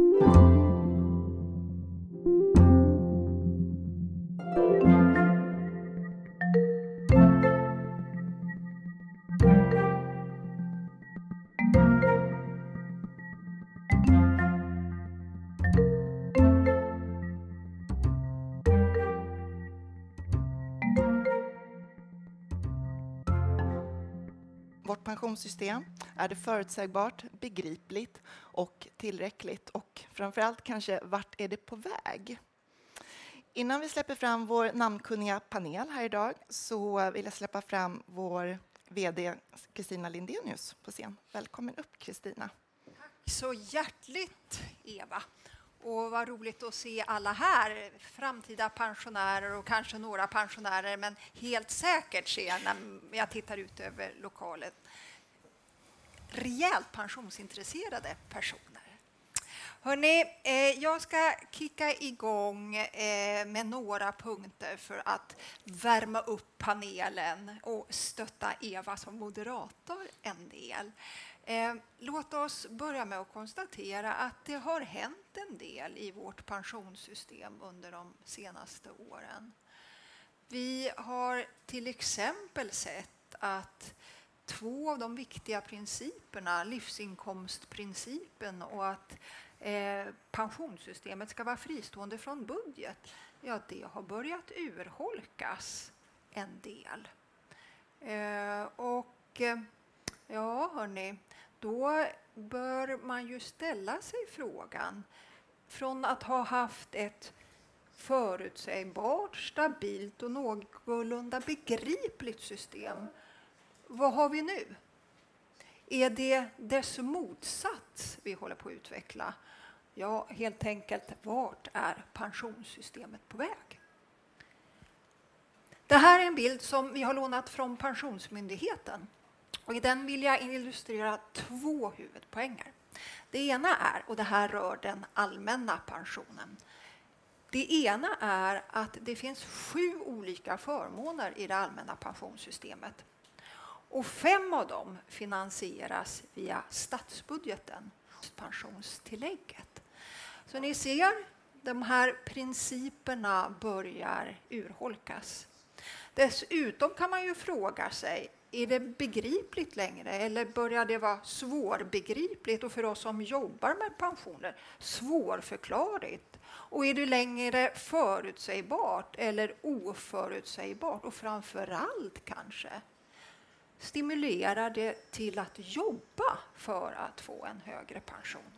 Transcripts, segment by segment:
Vårt pensionssystem, är det förutsägbart, begripligt och tillräckligt? Och framförallt kanske, vart är det på väg? Innan vi släpper fram vår namnkunniga panel här idag så vill jag släppa fram vår VD Kristina Lindenius på scen. Välkommen upp Kristina. Tack så hjärtligt Eva. Och vad roligt att se alla här, framtida pensionärer och kanske några pensionärer, men helt säkert ser jag när jag tittar ut över lokalen rejält pensionsintresserade personer. Hörrni, eh, jag ska kicka igång eh, med några punkter för att värma upp panelen och stötta Eva som moderator en del. Eh, låt oss börja med att konstatera att det har hänt en del i vårt pensionssystem under de senaste åren. Vi har till exempel sett att två av de viktiga principerna, livsinkomstprincipen och att eh, pensionssystemet ska vara fristående från budget, ja, det har börjat urholkas en del. Eh, och eh, ja, hörni, då bör man ju ställa sig frågan från att ha haft ett förutsägbart, stabilt och någorlunda begripligt system. Vad har vi nu? Är det dess motsats vi håller på att utveckla? Ja, helt enkelt, vart är pensionssystemet på väg? Det här är en bild som vi har lånat från Pensionsmyndigheten. Och I den vill jag illustrera två huvudpoänger. Det ena är, och det här rör den allmänna pensionen. Det ena är att det finns sju olika förmåner i det allmänna pensionssystemet. Och fem av dem finansieras via statsbudgeten, pensionstillägget. Så ni ser, de här principerna börjar urholkas. Dessutom kan man ju fråga sig, är det begripligt längre eller börjar det vara svårbegripligt och för oss som jobbar med pensioner svårförklarligt? Och är det längre förutsägbart eller oförutsägbart? Och framför allt kanske, stimulerar det till att jobba för att få en högre pension?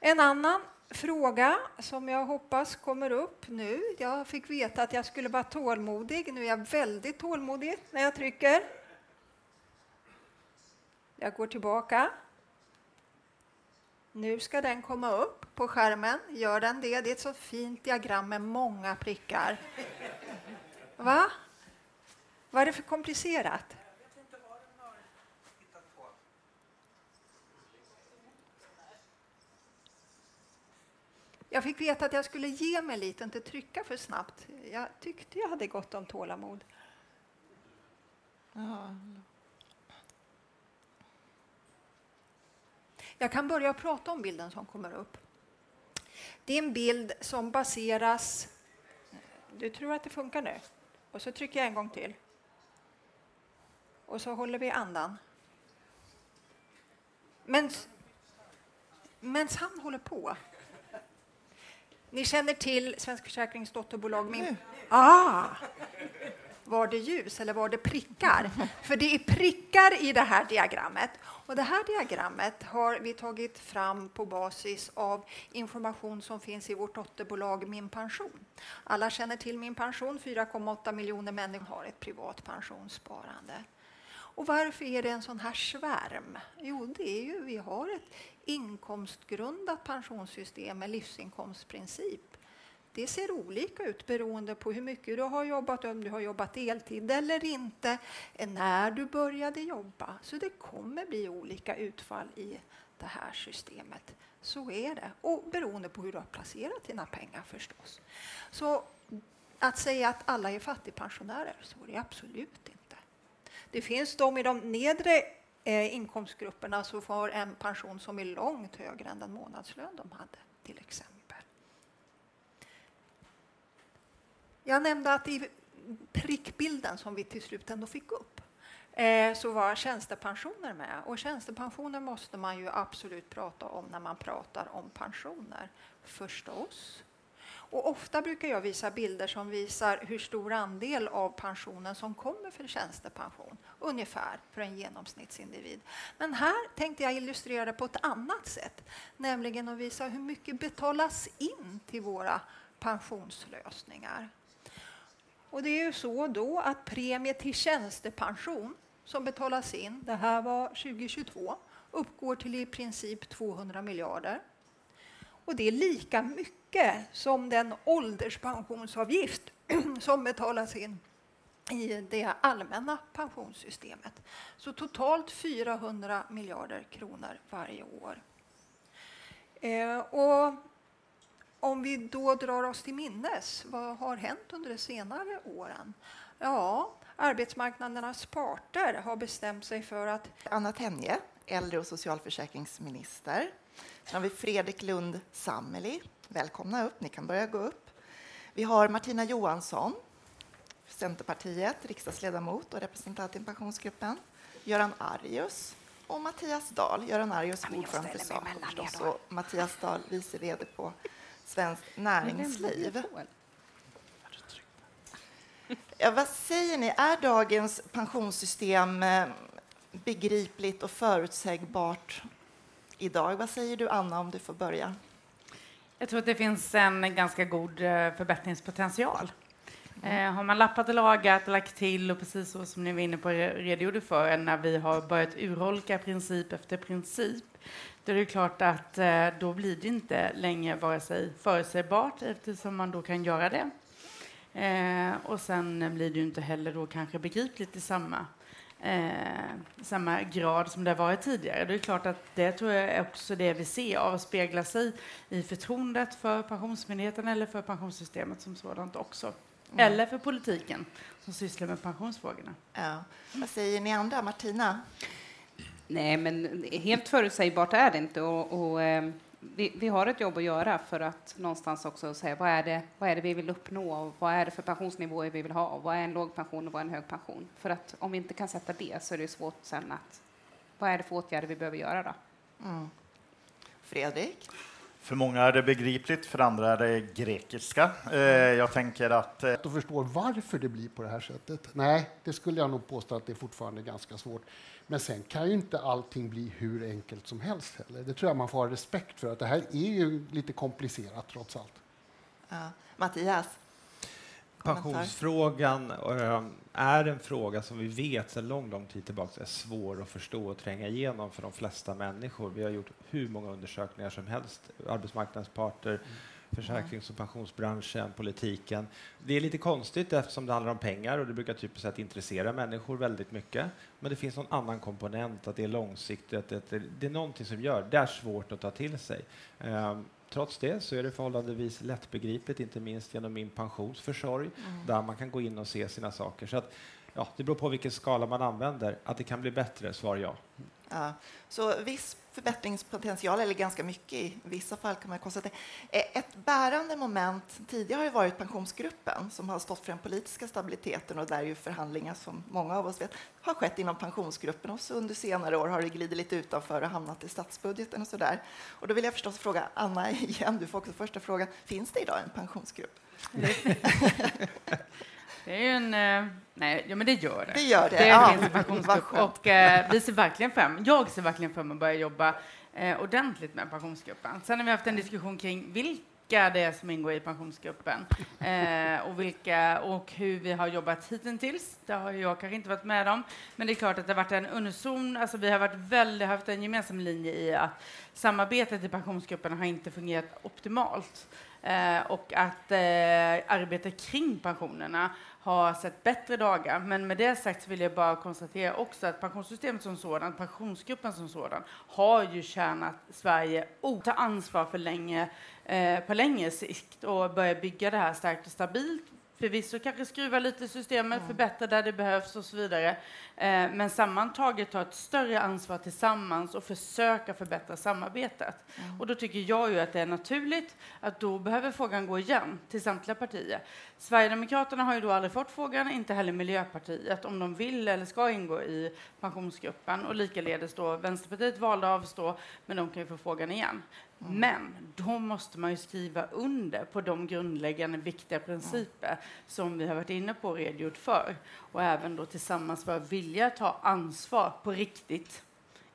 En annan fråga som jag hoppas kommer upp nu. Jag fick veta att jag skulle vara tålmodig. Nu är jag väldigt tålmodig när jag trycker. Jag går tillbaka. Nu ska den komma upp på skärmen. Gör den det? Det är ett så fint diagram med många prickar. Va? Vad är det för komplicerat? Jag fick veta att jag skulle ge mig lite, inte trycka för snabbt. Jag tyckte jag hade gott om tålamod. Jag kan börja prata om bilden som kommer upp. Det är en bild som baseras... Du tror att det funkar nu? Och så trycker jag en gång till. Och så håller vi andan. Men, men han håller på ni känner till Svensk Försäkrings dotterbolag Min... Ah! Var det ljus eller var det prickar? För det är prickar i det här diagrammet. Och det här diagrammet har vi tagit fram på basis av information som finns i vårt dotterbolag Min pension. Alla känner till Min pension. 4,8 miljoner människor har ett privat pensionssparande. Och varför är det en sån här svärm? Jo, det är ju vi har ett inkomstgrundat pensionssystem med livsinkomstprincip. Det ser olika ut beroende på hur mycket du har jobbat, om du har jobbat deltid eller inte, när du började jobba. Så det kommer bli olika utfall i det här systemet. Så är det. Och beroende på hur du har placerat dina pengar förstås. Så att säga att alla är fattigpensionärer, så är det absolut inte. Det finns de i de nedre eh, inkomstgrupperna som får en pension som är långt högre än den månadslön de hade, till exempel. Jag nämnde att i prickbilden som vi till slut ändå fick upp eh, så var tjänstepensioner med. Och tjänstepensioner måste man ju absolut prata om när man pratar om pensioner, förstås. Och ofta brukar jag visa bilder som visar hur stor andel av pensionen som kommer för tjänstepension, ungefär för en genomsnittsindivid. Men här tänkte jag illustrera det på ett annat sätt, nämligen att visa hur mycket betalas in till våra pensionslösningar. Och det är ju så då att premie till tjänstepension som betalas in, det här var 2022, uppgår till i princip 200 miljarder. Och det är lika mycket som den ålderspensionsavgift som betalas in i det allmänna pensionssystemet. Så totalt 400 miljarder kronor varje år. Eh, och om vi då drar oss till minnes, vad har hänt under de senare åren? Ja, arbetsmarknadernas parter har bestämt sig för att... Anna Tenje, äldre och socialförsäkringsminister. Sen har vi Fredrik Lund Sammeli. Välkomna upp, ni kan börja gå upp. Vi har Martina Johansson, Centerpartiet, riksdagsledamot och representant i Pensionsgruppen. Göran Arius och Mattias Dahl. Göran Arius, ordförande för Saco förstås, och Mattias Dahl, vice vd på Svenskt Näringsliv. Ja, vad säger ni? Är dagens pensionssystem eh, begripligt och förutsägbart idag? Vad säger du, Anna, om du får börja? Jag tror att det finns en ganska god eh, förbättringspotential. Mm. Eh, har man lappat och lagat, lagt till och precis så som ni var inne på redogjorde för, när vi har börjat urholka princip efter princip, då är det klart att eh, då blir det inte längre vare sig förutsägbart eftersom man då kan göra det. Eh, och sen blir det ju inte heller då kanske begripligt i samma, eh, samma grad som det har varit tidigare. Det är klart att det tror jag är också det vi ser avspegla sig i förtroendet för Pensionsmyndigheten eller för pensionssystemet som sådant också. Mm. Eller för politiken som sysslar med pensionsfrågorna. Ja. Vad säger ni andra? Martina? Nej, men helt förutsägbart är det inte. Och, och eh, vi, vi, har ett jobb att göra för att någonstans också säga vad är det, vad är det vi vill uppnå och vad är det för pensionsnivåer vi vill ha? Vad är en låg pension och vad är en hög pension? För att om vi inte kan sätta det så är det svårt sen att vad är det för åtgärder vi behöver göra då? Mm. Fredrik? För många är det begripligt, för andra är det grekiska. Eh, jag tänker att... Eh... förstår varför det blir på det här sättet? Nej, det skulle jag nog påstå att det är fortfarande ganska svårt. Men sen kan ju inte allting bli hur enkelt som helst heller. Det tror jag man får ha respekt för. att Det här är ju lite komplicerat trots allt. Ja. Mattias? Pensionsfrågan eh, är en fråga som vi vet sedan lång, lång tid tillbaka är svår att förstå och tränga igenom för de flesta människor. Vi har gjort hur många undersökningar som helst, arbetsmarknadens parter, mm försäkrings och pensionsbranschen, politiken. Det är lite konstigt eftersom det handlar om pengar och det brukar typiskt sett intressera människor väldigt mycket. Men det finns någon annan komponent, att det är långsiktigt, att det är någonting som gör det är svårt att ta till sig. Um, Trots det så är det förhållandevis lättbegripligt, inte minst genom min pensionsförsorg, mm. där man kan gå in och se sina saker. Så att, ja, det beror på vilken skala man använder. Att det kan bli bättre, svar ja. ja. Så viss förbättringspotential, eller ganska mycket i vissa fall kan man konstatera. Ett bärande moment tidigare har ju varit Pensionsgruppen som har stått för den politiska stabiliteten och där ju förhandlingar som många av oss vet har skett inom Pensionsgruppen och så under senare år har det glidit lite utanför och hamnat i statsbudgeten och så där. Och då vill jag förstås fråga Anna igen, du får också första frågan. Finns det idag en pensionsgrupp? Det är ju en... Eh, nej, ja, men det gör det. Det gör det. Det ja. finns en pensionsgrupp. Och eh, vi ser verkligen fram, jag ser verkligen fram emot att börja jobba eh, ordentligt med pensionsgruppen. Sen har vi haft en diskussion kring vilka det är som ingår i pensionsgruppen eh, och, vilka, och hur vi har jobbat hittills. Det har jag kanske inte varit med om. Men det är klart att det har varit en unison, alltså vi har varit väldigt, haft en gemensam linje i att samarbetet i pensionsgruppen har inte fungerat optimalt. Eh, och att eh, arbetet kring pensionerna har sett bättre dagar. Men med det sagt vill jag bara konstatera också att pensionssystemet som sådant, pensionsgruppen som sådan, har ju tjänat Sverige och ta ansvar för länge, eh, på längre sikt och börja bygga det här starkt och stabilt förvisso kanske skruva lite i systemet, mm. förbättra där det behövs och så vidare. Eh, men sammantaget ta ett större ansvar tillsammans och försöka förbättra samarbetet. Mm. Och då tycker jag ju att det är naturligt att då behöver frågan gå igen till samtliga partier. Sverigedemokraterna har ju då aldrig fått frågan, inte heller Miljöpartiet, om de vill eller ska ingå i pensionsgruppen. Och likaledes då Vänsterpartiet valde att avstå, men de kan ju få frågan igen. Mm. Men då måste man ju skriva under på de grundläggande viktiga principer som vi har varit inne på och redogjort för. Och även då tillsammans vara vilja ta ansvar på riktigt.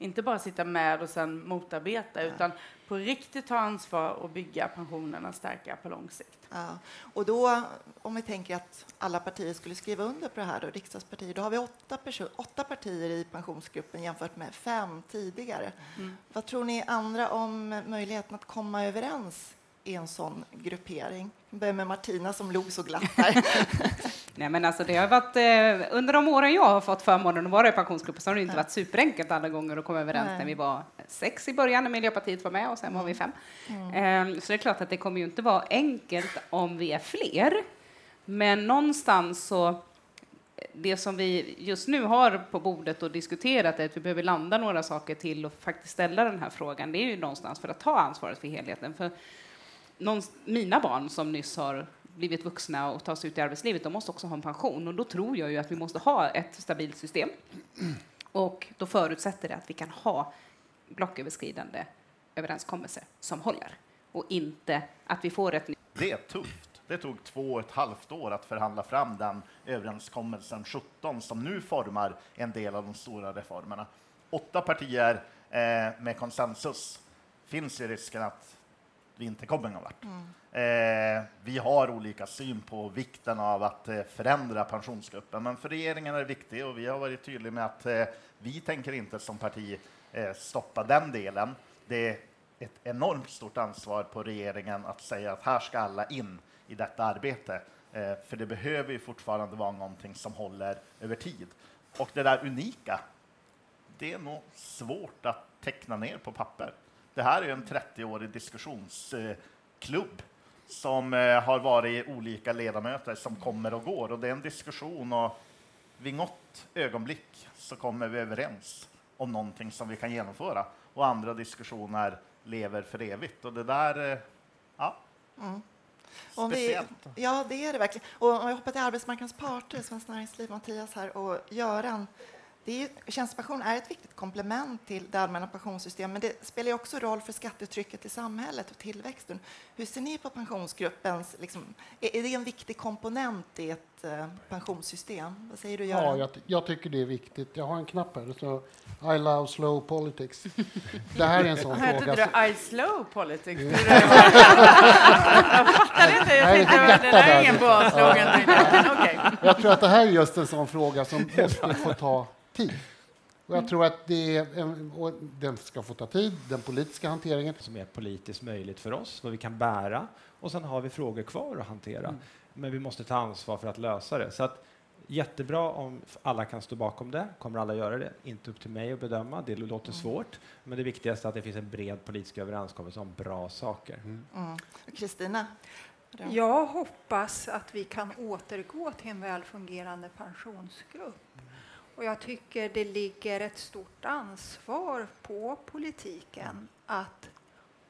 Inte bara sitta med och sen motarbeta, mm. utan på riktigt ta ansvar och bygga pensionerna starka på lång sikt. Ja. Och då, om vi tänker att alla partier skulle skriva under på det här, då, riksdagspartier, då har vi åtta, åtta partier i pensionsgruppen jämfört med fem tidigare. Mm. Vad tror ni andra om möjligheten att komma överens i en sån gruppering? Jag börjar med Martina som log så glatt här. Nej, men alltså det har varit, eh, under de åren jag har fått förmånen att vara i pensionsgruppen så har det inte varit superenkelt alla gånger att komma överens Nej. när vi var sex i början när Miljöpartiet var med och sen var vi fem. Mm. Eh, så det är klart att det kommer ju inte vara enkelt om vi är fler. Men någonstans så det som vi just nu har på bordet och diskuterat är att vi behöver landa några saker till och faktiskt ställa den här frågan. Det är ju någonstans för att ta ansvaret för helheten. För någon, mina barn som nyss har blivit vuxna och tar sig ut i arbetslivet, de måste också ha en pension. Och då tror jag ju att vi måste ha ett stabilt system. Och då förutsätter det att vi kan ha blocköverskridande överenskommelser som håller och inte att vi får ett nytt. Det är tufft. Det tog två och ett halvt år att förhandla fram den överenskommelsen 17 som nu formar en del av de stora reformerna. Åtta partier eh, med konsensus finns ju risken att vi inte kommer någon vart. Mm. Eh, vi har olika syn på vikten av att eh, förändra pensionsgruppen, men för regeringen är det viktigt och vi har varit tydliga med att eh, vi tänker inte som parti eh, stoppa den delen. Det är ett enormt stort ansvar på regeringen att säga att här ska alla in i detta arbete, eh, för det behöver ju fortfarande vara någonting som håller över tid. Och det där unika, det är nog svårt att teckna ner på papper. Det här är en 30-årig diskussionsklubb som eh, har varit olika ledamöter som kommer och går. Och det är en diskussion och vid något ögonblick så kommer vi överens om någonting som vi kan genomföra. Och andra diskussioner lever för evigt. Och det där, eh, ja. Mm. Vi, ja, det är det verkligen. Och om jag hoppar till arbetsmarknadens parter, Svenskt Näringsliv, Mattias här och Göran det är, tjänstepension är ett viktigt komplement till det allmänna pensionssystemet, men det spelar också roll för skattetrycket i samhället och tillväxten. Hur ser ni på pensionsgruppens... Liksom, är, är det en viktig komponent i ett uh, pensionssystem? Vad säger du, Göran? Ja, jag, jag, tycker det är viktigt. Jag har en knapp här. Det står I love slow politics. Det här är en sån fråga. Hette det I slow politics? jag fattar inte. Jag tänkte att det där är ingen bra slogan. okay. Jag tror att det här är just en sån fråga som måste få ta tid. Och jag tror att det är, och den ska få ta tid, den politiska hanteringen. Som är politiskt möjligt för oss, vad vi kan bära. Och sen har vi frågor kvar att hantera. Mm. Men vi måste ta ansvar för att lösa det. Så att, jättebra om alla kan stå bakom det. Kommer alla göra det? Inte upp till mig att bedöma. Det låter mm. svårt. Men det viktigaste är att det finns en bred politisk överenskommelse om bra saker. Mm. Kristina? Mm. Jag hoppas att vi kan återgå till en väl fungerande pensionsgrupp. Och jag tycker det ligger ett stort ansvar på politiken att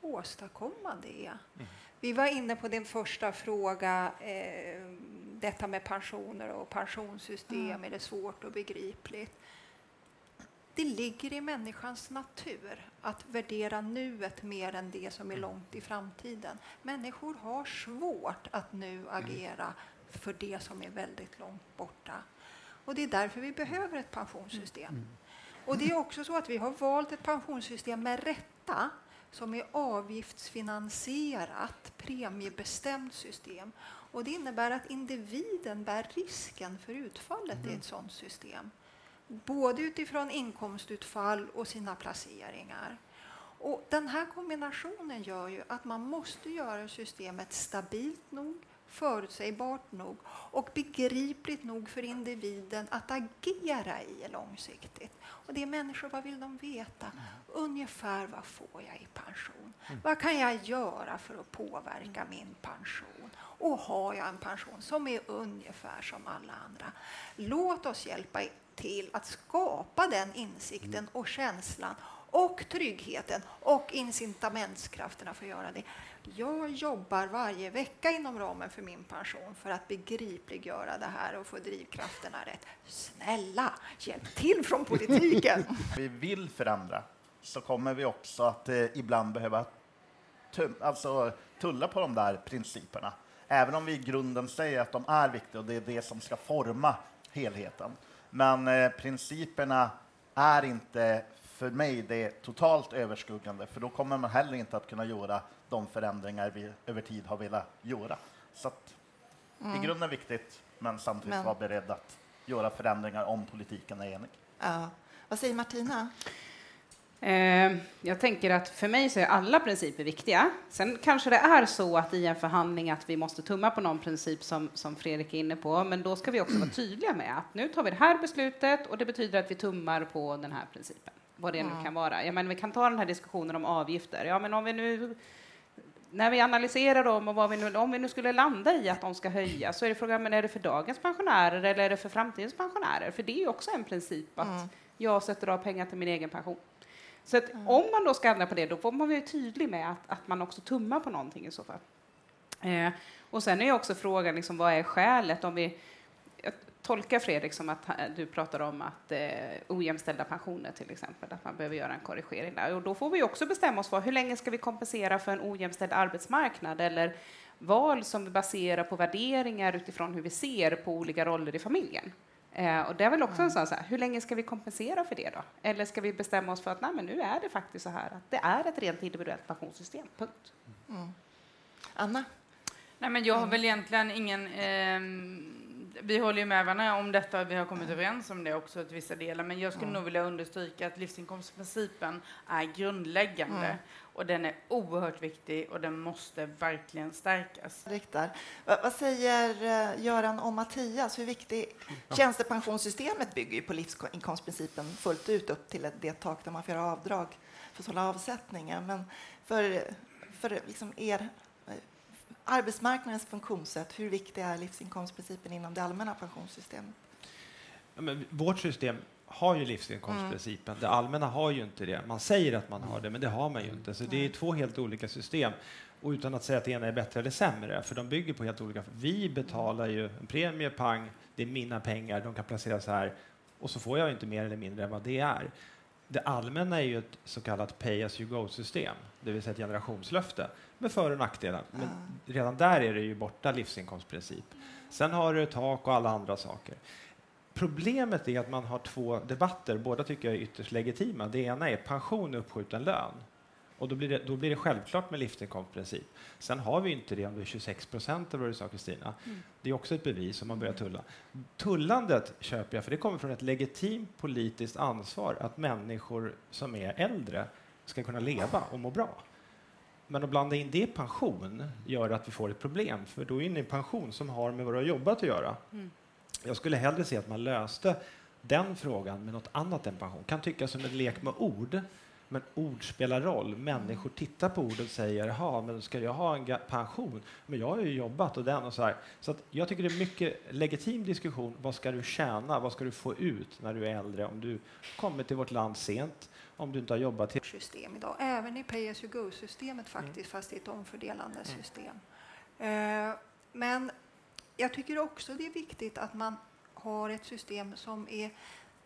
åstadkomma det. Mm. Vi var inne på din första fråga, eh, detta med pensioner och pensionssystem, mm. är det svårt och begripligt? Det ligger i människans natur att värdera nuet mer än det som är mm. långt i framtiden. Människor har svårt att nu mm. agera för det som är väldigt långt borta. Och det är därför vi behöver ett pensionssystem. Mm. Och det är också så att vi har valt ett pensionssystem med rätta som är avgiftsfinansierat, premiebestämt system. Och det innebär att individen bär risken för utfallet mm. i ett sådant system. Både utifrån inkomstutfall och sina placeringar. Och den här kombinationen gör ju att man måste göra systemet stabilt nog, förutsägbart nog och begripligt nog för individen att agera i långsiktigt. Och det är människor, vad vill de veta? Ungefär vad får jag i pension? Vad kan jag göra för att påverka min pension? Och har jag en pension som är ungefär som alla andra? Låt oss hjälpa till att skapa den insikten och känslan och tryggheten och incitamentskrafterna för att göra det. Jag jobbar varje vecka inom ramen för min pension för att begripliggöra det här och få drivkrafterna rätt. Snälla, hjälp till från politiken! vi vill förändra så kommer vi också att eh, ibland behöva tum, alltså, tulla på de där principerna. Även om vi i grunden säger att de är viktiga och det är det som ska forma helheten. Men eh, principerna är inte för mig det totalt överskuggande, för då kommer man heller inte att kunna göra de förändringar vi över tid har velat göra. Så att, Mm. i grunden viktigt, men samtidigt Men- vara beredd att göra förändringar om politiken är enig. Ja. Vad säger Martina? Eh, jag tänker att för mig så är alla principer viktiga. Sen kanske det är så att i en förhandling att vi måste tumma på någon princip som, som Fredrik är inne på, men då ska vi också vara tydliga med att nu tar vi det här beslutet och det betyder att vi tummar på den här principen, vad det nu kan vara. Jag menar, vi kan ta den här diskussionen om avgifter. Ja, men om vi nu när vi analyserar dem och vad vi nu, om vi nu skulle landa i att de ska höjas så är det frågan, men är det för dagens pensionärer eller är det för framtidens pensionärer? För det är ju också en princip att jag sätter av pengar till min egen pension. Så att om man då ska ändra på det, då får man vara tydlig med att, att man också tummar på någonting i så fall. Eh, och sen är ju också frågan, liksom, vad är skälet? Om vi, jag tolkar Fredrik som att du pratar om att eh, ojämställda pensioner till exempel, att man behöver göra en korrigering där. Och då får vi också bestämma oss för hur länge ska vi kompensera för en ojämställd arbetsmarknad eller val som vi baserar på värderingar utifrån hur vi ser på olika roller i familjen. Eh, och det är väl också en sån så här, hur länge ska vi kompensera för det då? Eller ska vi bestämma oss för att nej, men nu är det faktiskt så här att det är ett rent individuellt pensionssystem, punkt. Anna? Nej, men jag har väl egentligen ingen... ehm, vi håller ju med varandra om detta, vi har kommit överens om det också till vissa delar, men jag skulle nog vilja understryka att livsinkomstprincipen är grundläggande och den är oerhört viktig och den måste verkligen stärkas. Riktar. Va, vad säger eh, Göran och Mattias? Hur viktig... Tjänstepensionssystemet bygger ju på livsinkomstprincipen fullt ut upp till ett- det tak där man får göra avdrag för sådana avsättningar. Men för, för liksom er arbetsmarknadens funktionssätt, hur viktig är livsinkomstprincipen inom det allmänna pensionssystemet? Ja, men vårt system har ju livsinkomstprincipen. Det allmänna har ju inte det. Man säger att man har det, men det har man ju inte. Så det är två helt olika system. Och utan att säga att det ena är bättre eller sämre, för de bygger på helt olika... Vi betalar ju en premie, pang, det är mina pengar, de kan placeras här och så får jag inte mer eller mindre än vad det är. Det allmänna är ju ett så kallat pay as you go-system, det vill säga ett generationslöfte med för och nackdelar. Men redan där är det ju borta livsinkomstprincip. Sen har du tak och alla andra saker. Problemet är att man har två debatter, båda tycker jag är ytterst legitima. Det ena är pension och uppskjuten lön. Och då blir, det, då blir det självklart med livsinkomstprincip. Sen har vi inte det om det är 26 procent eller vad du sa Kristina. Det är också ett bevis om man börjar tulla. Tullandet köper jag, för det kommer från ett legitimt politiskt ansvar att människor som är äldre ska kunna leva och må bra. Men att blanda in det i pension gör att vi får ett problem, för då är vi inne i en pension som har med har jobbat att göra. Jag skulle hellre se att man löste den frågan med något annat än pension. Kan tyckas som en lek med ord, men ord spelar roll. Människor tittar på ord och säger, jaha, men ska jag ha en pension? Men jag har ju jobbat och den och så här. Så jag tycker det är mycket legitim diskussion. Vad ska du tjäna? Vad ska du få ut när du är äldre? Om du kommer till vårt land sent, om du inte har jobbat till system idag, även i pay as you go-systemet faktiskt, fast det är ett omfördelande system. Eh, Men jag tycker också det är viktigt att man har ett system som är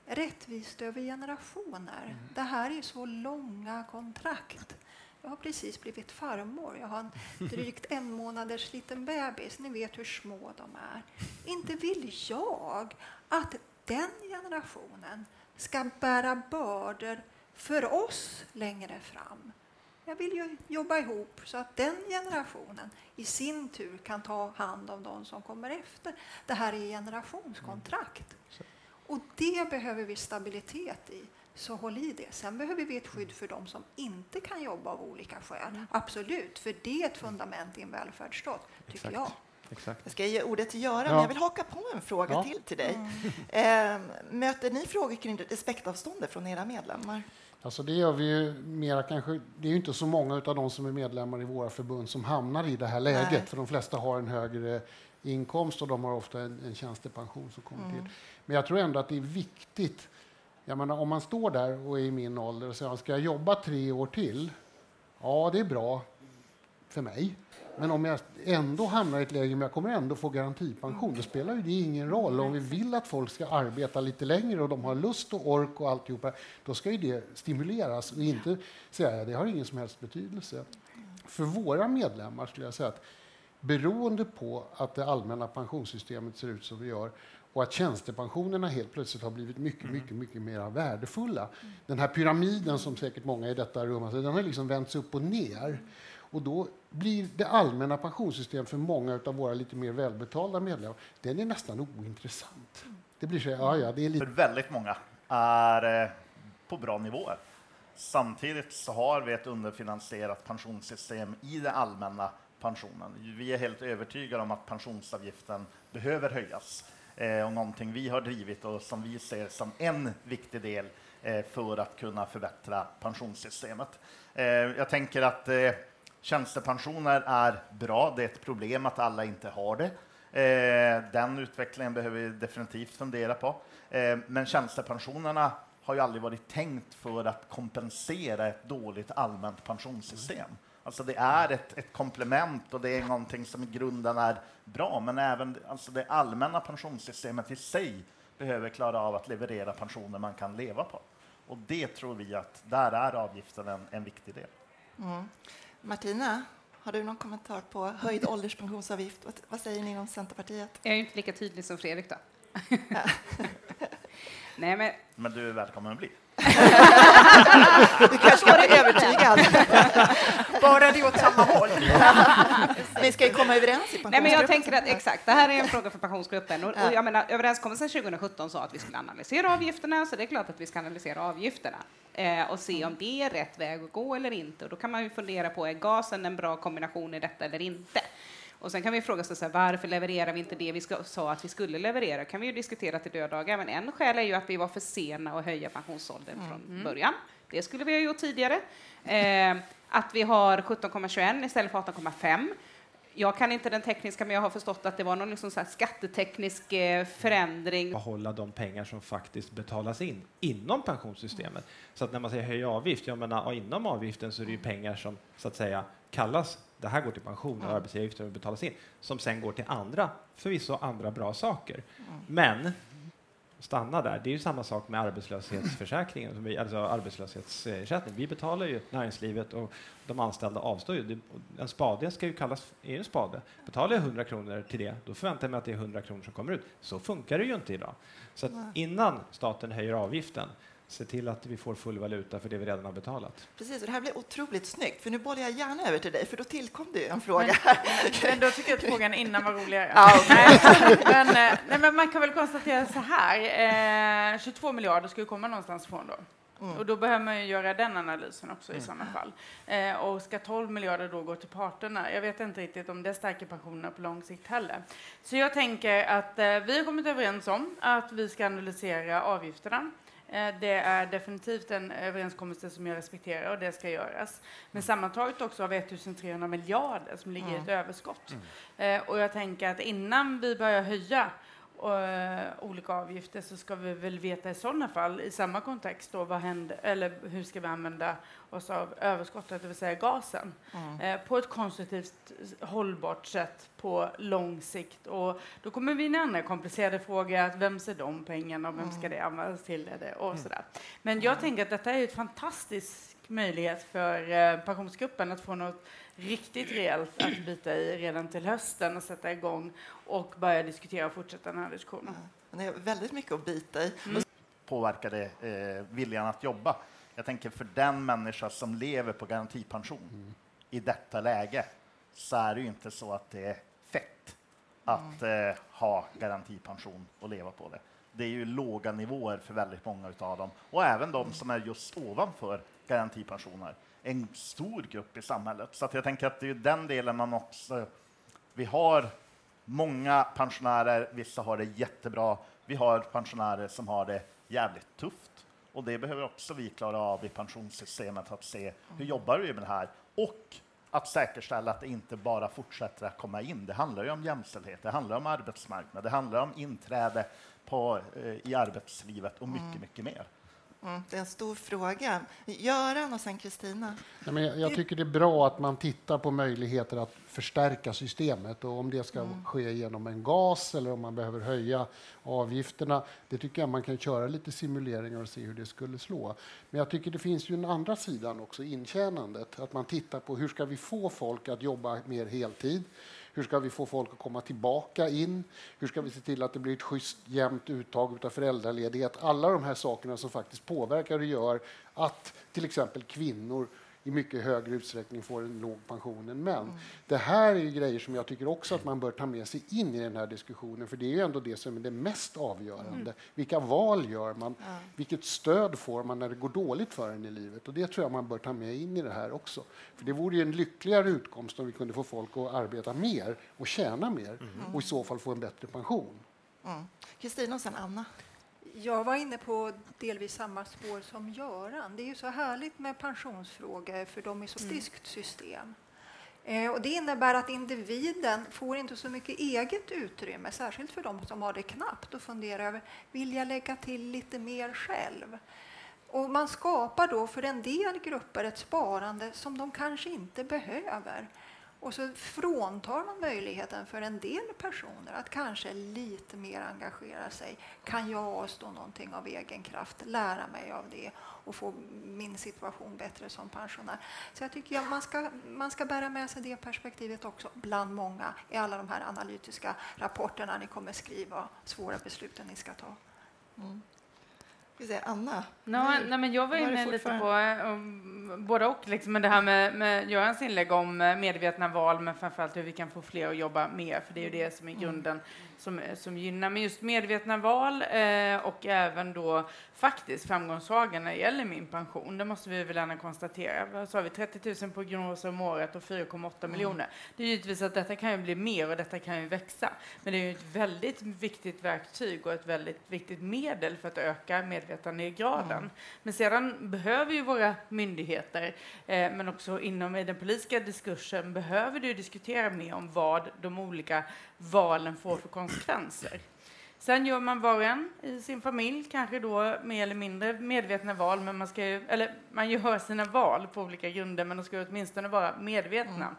rättvist över generationer. Det här är så långa kontrakt. Jag har precis blivit farmor. Jag har en drygt en månaders liten bebis. Ni vet hur små de är. Inte vill jag att den generationen ska bära bördor för oss längre fram. Jag vill ju jobba ihop så att den generationen i sin tur kan ta hand om de som kommer efter. Det här är generationskontrakt. Och det behöver vi stabilitet i. Så håll i det. Sen behöver vi ett skydd för de som inte kan jobba av olika skäl. Absolut, för det är ett fundament i en välfärdsstat, tycker Exakt. jag. Exakt. Jag ska ge ordet till Göran, Ja. men jag vill haka på en fråga Ja. till till dig. Eh, möter ni frågor kring respektavståndet från era medlemmar? Alltså det gör vi ju mera kanske. Det är ju inte så många av de som är medlemmar i våra förbund som hamnar i det här läget. Nej. För de flesta har en högre inkomst och de har ofta en, en tjänstepension som kommer till. Men jag tror ändå att det är viktigt. Jag menar, om man står där och är i min ålder och säger ska jag jobba tre år till? Ja, det är bra för mig. Men om jag ändå hamnar i ett läge men jag kommer ändå få garantipension, då spelar ju det ingen roll. Om vi vill att folk ska arbeta lite längre och de har lust och ork och alltihopa, då ska ju det stimuleras och inte säga att det har ingen som helst betydelse. För våra medlemmar skulle jag säga att beroende på att det allmänna pensionssystemet ser ut som det gör och att tjänstepensionerna helt plötsligt har blivit mycket, mycket, mycket mer värdefulla. Den här pyramiden som säkert många i detta rum har sett, den har liksom vänts upp och ner. Och då blir det allmänna pensionssystemet för många av våra lite mer välbetalda medlemmar, den är nästan ointressant. Det blir så, ja, ja, det är lite för väldigt många är eh, på bra nivåer. Samtidigt så har vi ett underfinansierat pensionssystem i den allmänna pensionen. Vi är helt övertygade om att pensionsavgiften behöver höjas eh, och någonting vi har drivit och som vi ser som en viktig del eh, för att kunna förbättra pensionssystemet. Eh, jag tänker att eh, tjänstepensioner är bra. Det är ett problem att alla inte har det. Eh, den utvecklingen behöver vi definitivt fundera på. Eh, men tjänstepensionerna har ju aldrig varit tänkt för att kompensera ett dåligt allmänt pensionssystem. Alltså det är ett, ett komplement och det är någonting som i grunden är bra, men även alltså det allmänna pensionssystemet i sig behöver klara av att leverera pensioner man kan leva på. Och det tror vi att där är avgiften en, en viktig del. Martina, har du någon kommentar på höjd ålderspensionsavgift? Vad, vad säger ni inom Centerpartiet? Jag är inte lika tydlig som Fredrik då. Nej, men Men du är välkommen att bli. Du kanske ska bli övertygad. Bara det åt samma håll. Ni ska ju komma överens i Nej, men jag tänker att exakt, det här är en fråga för pensionsgruppen. Och, och jag menar, överenskommelsen 2017 sa att vi skulle analysera avgifterna, så det är klart att vi ska analysera avgifterna eh, och se om det är rätt väg att gå eller inte. Och då kan man ju fundera på, är gasen en bra kombination i detta eller inte? Och sen kan vi fråga oss så här, varför levererar vi inte det vi ska, sa att vi skulle leverera? kan vi ju diskutera till döddagar, men en skäl är ju att vi var för sena att höja pensionsåldern från början. Det skulle vi ha gjort tidigare. Eh, att vi har 17,21 istället för 18,5. Jag kan inte den tekniska, men jag har förstått att det var någon liksom så här skatteteknisk eh, förändring. behålla de pengar som faktiskt betalas in inom pensionssystemet. Så att när man säger höja avgift, jag menar, inom avgiften så är det ju pengar som så att säga kallas, det här går till pension och arbetsgivaravgifter betalas in, som sen går till andra, förvisso andra bra saker. Men stanna där. Det är ju samma sak med arbetslöshetsförsäkringen, som vi- alltså arbetslöshetsersättning. Vi betalar ju näringslivet och de anställda avstår ju. En spade ska ju kallas är en spade. Betalar jag 100 kronor till det, då förväntar jag mig att det är 100 kronor som kommer ut. Så funkar det ju inte idag. Så innan staten höjer avgiften, se till att vi får full valuta för det vi redan har betalat. Precis, och det här blir otroligt snyggt, för nu bollar jag gärna över till dig, för då tillkom det ju en fråga. Men då tycker jag att frågan innan var roligare. Ja, nej, men, eh, nej, men man kan väl konstatera så här. Eh, 22 miljarder ska ju komma någonstans ifrån då. Och då behöver man ju göra den analysen också i sådana fall. Eh, och ska 12 miljarder då gå till parterna? Jag vet inte riktigt om det stärker pensionerna på lång sikt heller. Så jag tänker att eh, vi har kommit överens om att vi ska analysera avgifterna. Eh, Det är definitivt en överenskommelse som jag respekterar och det ska göras. Men sammantaget också har vi 1300 miljarder som ligger i ett överskott. Eh, Och jag tänker att innan vi börjar höja eh, olika avgifter så ska vi väl veta i sådana fall, i samma kontext, då, vad händer, eller hur ska vi använda oss av överskottet, det vill säga gasen, eh, på ett konstruktivt, hållbart sätt på lång sikt. Och då kommer vi in i andra komplicerade frågor, att vem ser de pengarna och vem ska det användas till? Det, och sådär. Men jag tänker att detta är ett fantastisk möjlighet för eh, Pensionsgruppen att få något riktigt rejält att bita i redan till hösten och sätta igång och börja diskutera och fortsätta den här diskussionen. Men Det är väldigt mycket att bita i. påverkade eh, viljan att jobba. Jag tänker för den människa som lever på garantipension i detta läge så är det ju inte så att det är fett att eh, ha garantipension och leva på det. Det är ju låga nivåer för väldigt många av dem och även de som är just ovanför garantipensioner. En stor grupp i samhället. Så jag tänker att det är den delen man också... Vi har Många pensionärer, vissa har det jättebra. Vi har pensionärer som har det jävligt tufft och det behöver också vi klara av i pensionssystemet att se hur jobbar vi med det här och att säkerställa att det inte bara fortsätter att komma in. Det handlar ju om jämställdhet, det handlar om arbetsmarknad, det handlar om inträde på, eh, i arbetslivet och mycket, mycket mer. Mm, det är en stor fråga. Göran och sen Kristina. Jag, jag tycker det är bra att man tittar på möjligheter att förstärka systemet och om det ska Mm. ske genom en gas eller om man behöver höja avgifterna. Det tycker jag man kan köra lite simuleringar och se hur det skulle slå. Men jag tycker det finns ju en andra sidan också, intjänandet. Att man tittar på hur ska vi få folk att jobba mer heltid? Hur ska vi få folk att komma tillbaka in? Hur ska vi se till att det blir ett schysst jämnt uttag av föräldraledighet? Alla de här sakerna som faktiskt påverkar och gör att till exempel kvinnor i mycket högre utsträckning får en låg pension än män. Det här är grejer som jag tycker också att man bör ta med sig in i den här diskussionen, för det är ju ändå det som är det mest avgörande. Vilka val gör man? Vilket stöd får man när det går dåligt för en i livet? Och det tror jag man bör ta med in i det här också. För det vore ju en lyckligare utkomst om vi kunde få folk att arbeta mer och tjäna mer och i så fall få en bättre pension. Mm. Kristina och sen Anna. Jag var inne på delvis samma spår som Göran. Det är ju så härligt med pensionsfrågor för de är så friskt system. Eh, och det innebär att individen får inte så mycket eget utrymme, särskilt för de som har det knappt, och fundera över vill jag lägga till lite mer själv? Och man skapar då för en del grupper ett sparande som de kanske inte behöver. Och så fråntar man möjligheten för en del personer att kanske lite mer engagera sig. Kan jag avstå någonting av egen kraft, lära mig av det och få min situation bättre som pensionär? Så jag tycker att man ska, man ska bära med sig det perspektivet också bland många i alla de här analytiska rapporterna ni kommer skriva, svåra besluten ni ska ta. Mm vi se, Anna. No, nej, men jag var inne lite på um, både och, liksom, men det här med, med Görans inlägg om eh, medvetna val, men framförallt hur vi kan få fler att jobba mer, för det är ju det som är grunden som, som gynnar. Men just medvetna val eh, och även då faktiskt framgångssagan när det gäller min pension, det måste vi väl gärna konstatera. Vad sa vi, 30 000 prognoser om året och 4,8 miljoner. Det är givetvis att detta kan ju bli mer och detta kan ju växa. Men det är ju ett väldigt viktigt verktyg och ett väldigt viktigt medel för att öka medvetandegraden. Men sedan behöver ju våra myndigheter, eh, men också inom i den politiska diskursen, behöver du diskutera mer om vad de olika valen får för konsekvenser. Sen gör man var och en i sin familj, kanske då mer eller mindre medvetna val, men man ska ju, eller man gör sina val på olika grunder, men de ska åtminstone vara medvetna. Mm.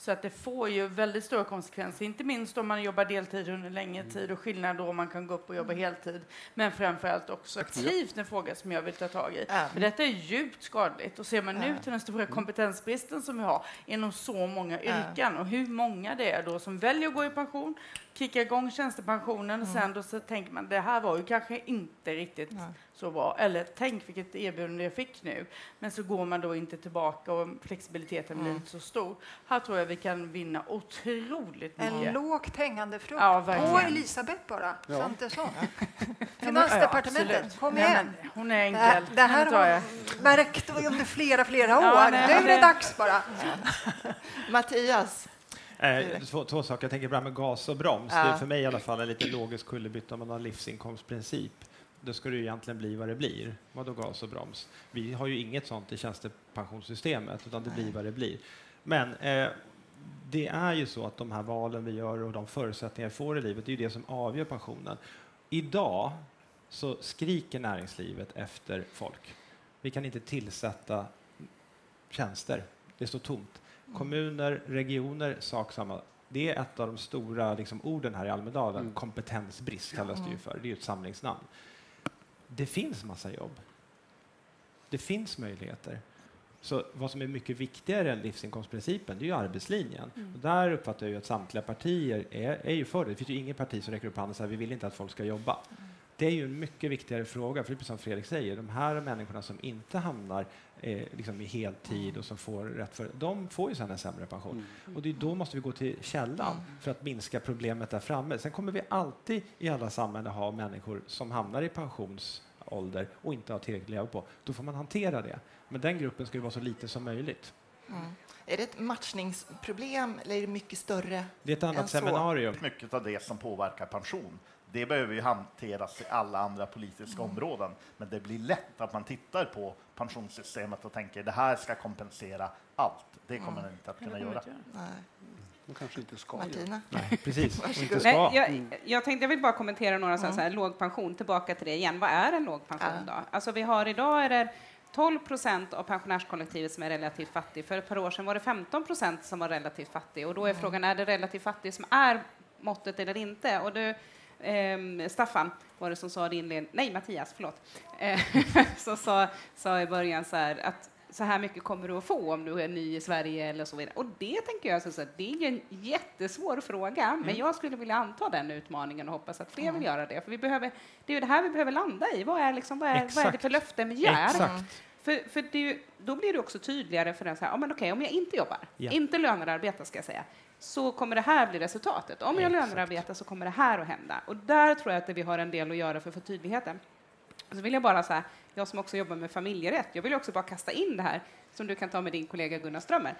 Så att det får ju väldigt stora konsekvenser, inte minst om man jobbar deltid under längre tid och skillnad då om man kan gå upp och jobba heltid. Men framförallt också aktivt en fråga som jag vill ta tag i. Ja. För detta är djupt skadligt. Och ser man nu till den stora kompetensbristen som vi har inom så många yrken. Och hur många det är då som väljer att gå i pension, kicka igång tjänstepensionen och sen då så tänker man det här var ju kanske inte riktigt Nej. så bra. Eller tänk vilket erbjudande jag fick nu. Men så går man då inte tillbaka och flexibiliteten blir inte så stor. Här tror jag vi kan vinna otroligt En mycket. lågt hängande frukt. Ja, verkligen. På Elisabeth bara, Ja. Svantesson. Finansdepartementet, kom Nej, igen. men hon är Det här, enkel. det här tar jag. har märkt under flera, flera år. Ja, nej, nu är det det- dags bara. Mattias. Eh, två, två saker. Jag tänker börja med gas och broms. Ja. Det är för mig i alla fall en lite logisk kullerbytta om man har livsinkomstprincip. Då ska det ju egentligen bli vad det blir. Vadå gas och broms? Vi har ju inget sånt i tjänstepensionssystemet, utan det blir vad det blir. Men eh, det är ju så att de här valen vi gör och de förutsättningar vi får i livet, det är ju det som avgör pensionen. Idag så skriker näringslivet efter folk. Vi kan inte tillsätta tjänster. Det står tomt. Kommuner, regioner, sak samma. Det är ett av de stora liksom, orden här i Almedalen. Mm. Kompetensbrist kallas det ju för. Det är ju ett samlingsnamn. Det finns massa jobb. Det finns möjligheter. Så vad som är mycket viktigare än livsinkomstprincipen, det är ju arbetslinjen. Och där uppfattar jag ju att samtliga partier är, är ju för det. Det finns ju inget parti som räcker upp handen och säger vi vill inte att folk ska jobba. Det är ju en mycket viktigare fråga, för som Fredrik säger, de här människorna som inte hamnar eh, liksom i heltid och som får rätt för de får ju sen en sämre pension. Och det är då måste vi gå till källan för att minska problemet där framme. Sen kommer vi alltid i alla samhällen ha människor som hamnar i pensionsålder och inte har tillräckligt att leva på. Då får man hantera det. Men den gruppen ska ju vara så lite som möjligt. Mm. Är det ett matchningsproblem eller är det mycket större Det är ett annat seminarium. Mycket av det som påverkar pension, det behöver ju hanteras i alla andra politiska områden. Men det blir lätt att man tittar på pensionssystemet och tänker det här ska kompensera allt. Det kommer den inte att kunna göra. Nej. De kanske inte ska göra. Martina? Precis, Nej, ska. jag, jag tänkte jag vill bara kommentera några mm. så här, låg pension, tillbaka till det igen. Vad är en låg pension Ja. då? Alltså vi har idag är det 12 procent av pensionärskollektivet som är relativt fattig. För ett par år sedan var det 15 procent som var relativt fattig. Och då är frågan, är det relativt fattig som är måttet eller inte? Och du, ehm, Staffan var det som sa det i inledningen, nej Mattias, förlåt, eh, som sa, sa i början så här att så här mycket kommer du att få om du är ny i Sverige eller så vidare. Och det tänker jag, så så det är en jättesvår fråga, men jag skulle vilja anta den utmaningen och hoppas att fler vill göra det. För vi behöver, det är ju det här vi behöver landa i. Vad är, liksom, vad är, vad är det för löften vi ger? Exakt. För, för det då blir det också tydligare för den så här, ja, men okej, om jag inte jobbar, Ja. inte lönearbetar ska jag säga, så kommer det här bli resultatet. Om jag lönearbetar så kommer det här att hända. Och där tror jag att vi har en del att göra för att få tydligheten. Och så vill jag bara säga, jag som också jobbar med familjerätt, jag vill också bara kasta in det här som du kan ta med din kollega Gunnar Strömmer.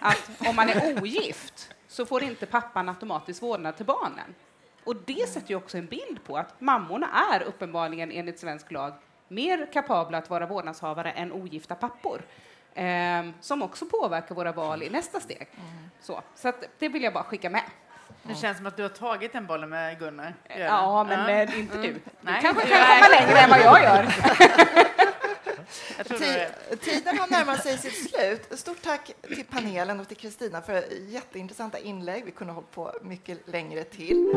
Att om man är ogift så får inte pappan automatiskt vårdnad till barnen. Och det sätter ju också en bild på att mammorna är uppenbarligen enligt svensk lag mer kapabla att vara vårdnadshavare än ogifta pappor. Ehm, som också påverkar våra val i nästa steg. Så, så att det vill jag bara skicka med. Det känns som att du har tagit den bollen med Gunnar. Det? Ja, men Ja. eh, inte du. Du Nej, kanske du kan komma längre än vad jag gör. Jag Tiden har närmat sig sitt slut. Stort tack till panelen och till Kristina för jätteintressanta inlägg. Vi kunde ha hållit på mycket längre till.